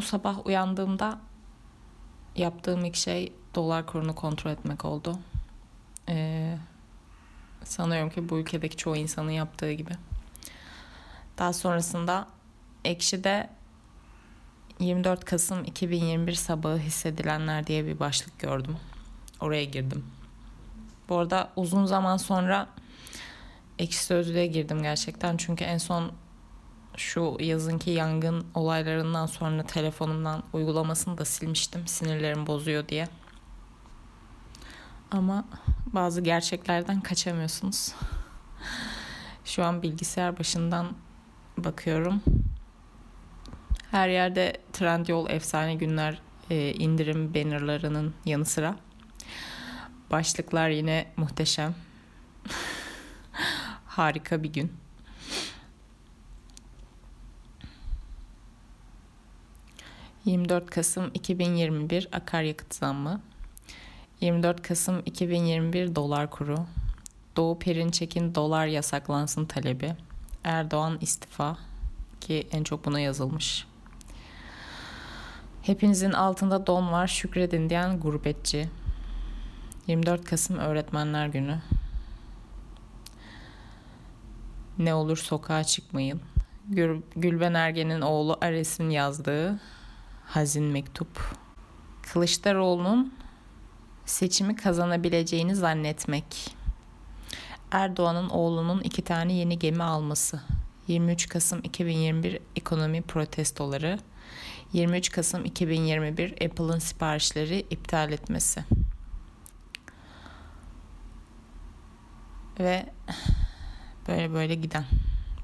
Bu sabah uyandığımda yaptığım ilk şey dolar kurunu kontrol etmek oldu. Ee, sanıyorum ki bu ülkedeki çoğu insanın yaptığı gibi. Daha sonrasında Ekşi'de 24 Kasım 2021 sabahı hissedilenler diye bir başlık gördüm. Oraya girdim. Bu arada uzun zaman sonra Ekşi Sözlüğe girdim gerçekten. Çünkü en son şu yazınki yangın olaylarından sonra telefonumdan uygulamasını da silmiştim. Sinirlerim bozuyor diye. Ama bazı gerçeklerden kaçamıyorsunuz. Şu an bilgisayar başından bakıyorum. Her yerde Trendyol efsane günler e, indirim bannerlarının yanı sıra başlıklar yine muhteşem. Harika bir gün. ...24 Kasım 2021 akaryakıt zammı... ...24 Kasım 2021 dolar kuru... ...Doğu Perinçek'in dolar yasaklansın talebi... ...Erdoğan istifa... ...ki en çok buna yazılmış... Hepinizin altında don var şükredin diyen gurbetçi. 24 Kasım Öğretmenler Günü. Ne olur sokağa çıkmayın. Gül Gülben Ergen'in oğlu Ares'in yazdığı hazin mektup. Kılıçdaroğlu'nun seçimi kazanabileceğini zannetmek. Erdoğan'ın oğlunun iki tane yeni gemi alması. 23 Kasım 2021 ekonomi protestoları. 23 Kasım 2021 Apple'ın siparişleri iptal etmesi. Ve böyle böyle giden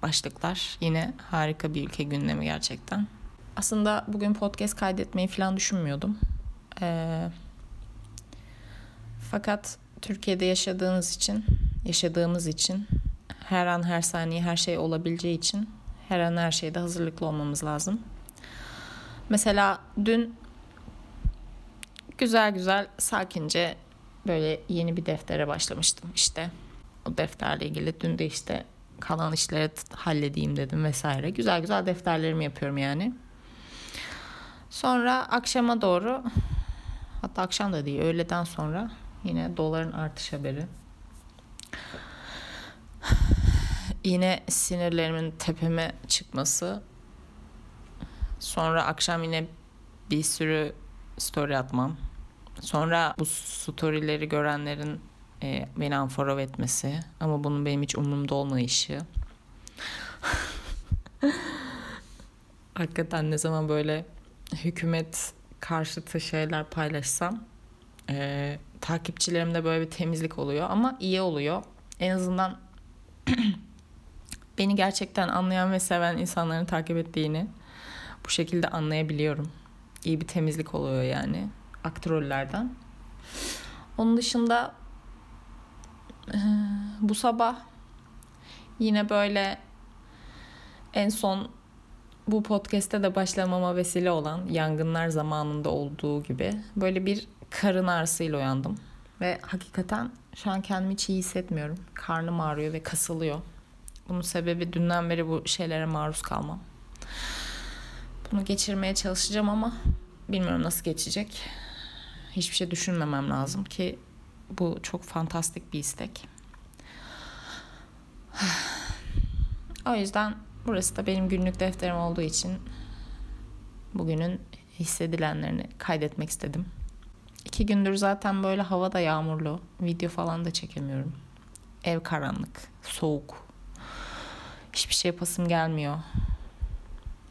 başlıklar. Yine harika bir ülke gündemi gerçekten. Aslında bugün podcast kaydetmeyi falan düşünmüyordum. Ee, fakat Türkiye'de yaşadığınız için, yaşadığımız için her an her saniye her şey olabileceği için her an her şeyde hazırlıklı olmamız lazım. Mesela dün güzel güzel sakince böyle yeni bir deftere başlamıştım işte. O defterle ilgili dün de işte kalan işleri halledeyim dedim vesaire. Güzel güzel defterlerimi yapıyorum yani. Sonra akşama doğru hatta akşam da değil öğleden sonra yine doların artış haberi. Yine sinirlerimin tepeme çıkması Sonra akşam yine bir sürü story atmam. Sonra bu storyleri görenlerin e, beni unfollow etmesi. Ama bunun benim hiç umurumda olmayışı. Hakikaten ne zaman böyle hükümet karşıtı şeyler paylaşsam e, takipçilerimde böyle bir temizlik oluyor ama iyi oluyor. En azından beni gerçekten anlayan ve seven insanların takip ettiğini bu şekilde anlayabiliyorum. İyi bir temizlik oluyor yani aktörlerden. Onun dışında bu sabah yine böyle en son bu podcast'te de başlamama vesile olan yangınlar zamanında olduğu gibi böyle bir karın ağrısıyla uyandım. Ve hakikaten şu an kendimi hiç iyi hissetmiyorum. Karnım ağrıyor ve kasılıyor. Bunun sebebi dünden beri bu şeylere maruz kalmam. Bunu geçirmeye çalışacağım ama bilmiyorum nasıl geçecek. Hiçbir şey düşünmemem lazım ki bu çok fantastik bir istek. O yüzden burası da benim günlük defterim olduğu için bugünün hissedilenlerini kaydetmek istedim. İki gündür zaten böyle hava da yağmurlu. Video falan da çekemiyorum. Ev karanlık, soğuk. Hiçbir şey yapasım gelmiyor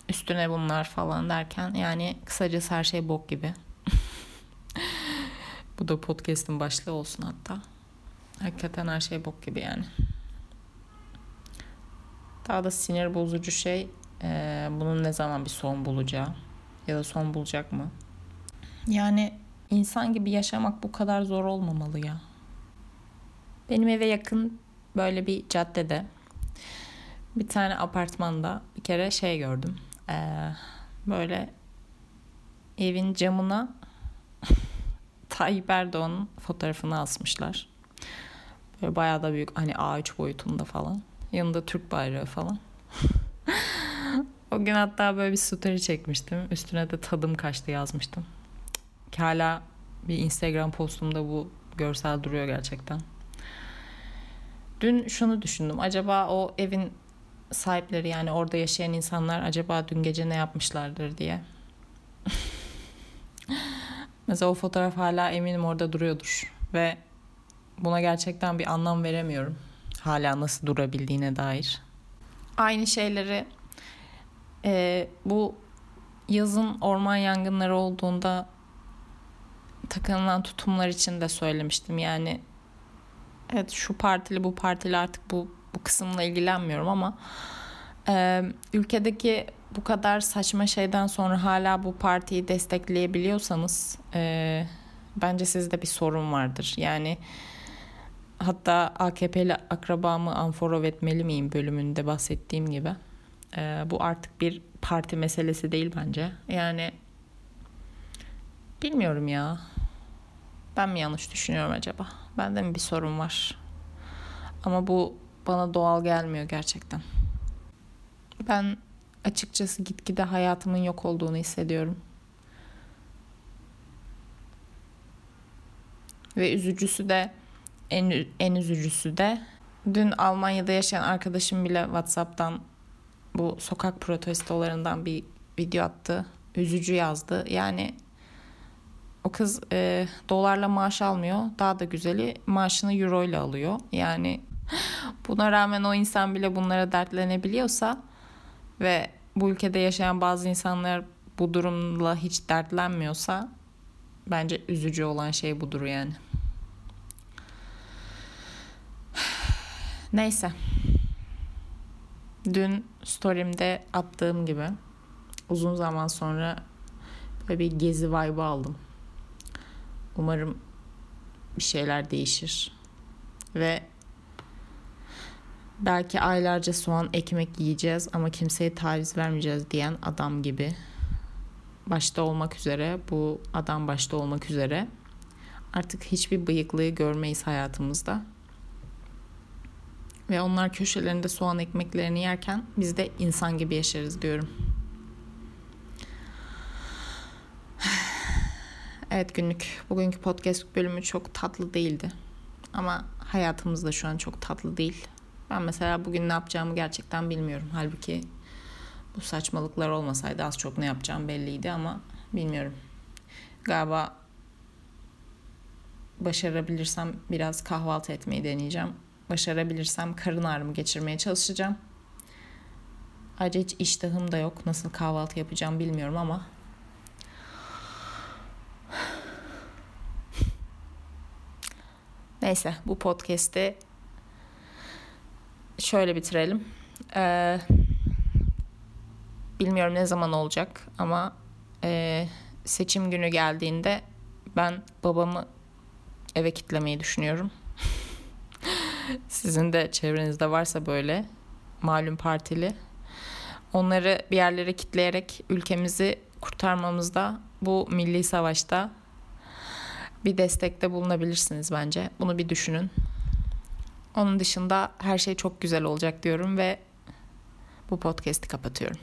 üstüne bunlar falan derken yani kısacası her şey bok gibi. Bu da podcast'in başlığı olsun hatta. Hakikaten her şey bok gibi yani. Daha da sinir bozucu şey e, bunun ne zaman bir son bulacağı ya da son bulacak mı? Yani insan gibi yaşamak bu kadar zor olmamalı ya. Benim eve yakın böyle bir caddede bir tane apartmanda bir kere şey gördüm e, böyle evin camına Tayyip Erdoğan'ın fotoğrafını asmışlar. Böyle bayağı da büyük hani A3 boyutunda falan. Yanında Türk bayrağı falan. O gün hatta böyle bir story çekmiştim. Üstüne de tadım kaçtı yazmıştım. Ki hala bir Instagram postumda bu görsel duruyor gerçekten. Dün şunu düşündüm. Acaba o evin sahipleri yani orada yaşayan insanlar acaba dün gece ne yapmışlardır diye. Mesela o fotoğraf hala eminim orada duruyordur. Ve buna gerçekten bir anlam veremiyorum. Hala nasıl durabildiğine dair. Aynı şeyleri e, bu yazın orman yangınları olduğunda takınılan tutumlar için de söylemiştim. Yani evet şu partili bu partili artık bu bu kısımla ilgilenmiyorum ama e, ülkedeki bu kadar saçma şeyden sonra hala bu partiyi destekleyebiliyorsanız e, bence sizde bir sorun vardır. Yani hatta AKP'li akrabamı unfollow etmeli miyim bölümünde bahsettiğim gibi. E, bu artık bir parti meselesi değil bence. Yani bilmiyorum ya. Ben mi yanlış düşünüyorum acaba? Bende mi bir sorun var? Ama bu bana doğal gelmiyor gerçekten. Ben açıkçası gitgide hayatımın yok olduğunu hissediyorum. Ve üzücüsü de en, en üzücüsü de dün Almanya'da yaşayan arkadaşım bile WhatsApp'tan bu sokak protestolarından bir video attı. Üzücü yazdı. Yani o kız e, dolarla maaş almıyor. Daha da güzeli maaşını euro ile alıyor. Yani buna rağmen o insan bile bunlara dertlenebiliyorsa ve bu ülkede yaşayan bazı insanlar bu durumla hiç dertlenmiyorsa bence üzücü olan şey budur yani. Neyse. Dün story'imde attığım gibi uzun zaman sonra böyle bir gezi vibe aldım. Umarım bir şeyler değişir. Ve belki aylarca soğan ekmek yiyeceğiz ama kimseye taviz vermeyeceğiz diyen adam gibi başta olmak üzere bu adam başta olmak üzere artık hiçbir bıyıklığı görmeyiz hayatımızda. Ve onlar köşelerinde soğan ekmeklerini yerken biz de insan gibi yaşarız diyorum. Evet günlük bugünkü podcast bölümü çok tatlı değildi. Ama hayatımız da şu an çok tatlı değil. Ben mesela bugün ne yapacağımı gerçekten bilmiyorum. Halbuki bu saçmalıklar olmasaydı az çok ne yapacağım belliydi ama bilmiyorum. Galiba başarabilirsem biraz kahvaltı etmeyi deneyeceğim. Başarabilirsem karın ağrımı geçirmeye çalışacağım. Ayrıca hiç iştahım da yok. Nasıl kahvaltı yapacağım bilmiyorum ama Neyse bu podcast'i şöyle bitirelim. Ee, bilmiyorum ne zaman olacak ama e, seçim günü geldiğinde ben babamı eve kitlemeyi düşünüyorum. Sizin de çevrenizde varsa böyle malum partili onları bir yerlere kitleyerek ülkemizi kurtarmamızda bu milli savaşta bir destekte bulunabilirsiniz bence. Bunu bir düşünün. Onun dışında her şey çok güzel olacak diyorum ve bu podcast'i kapatıyorum.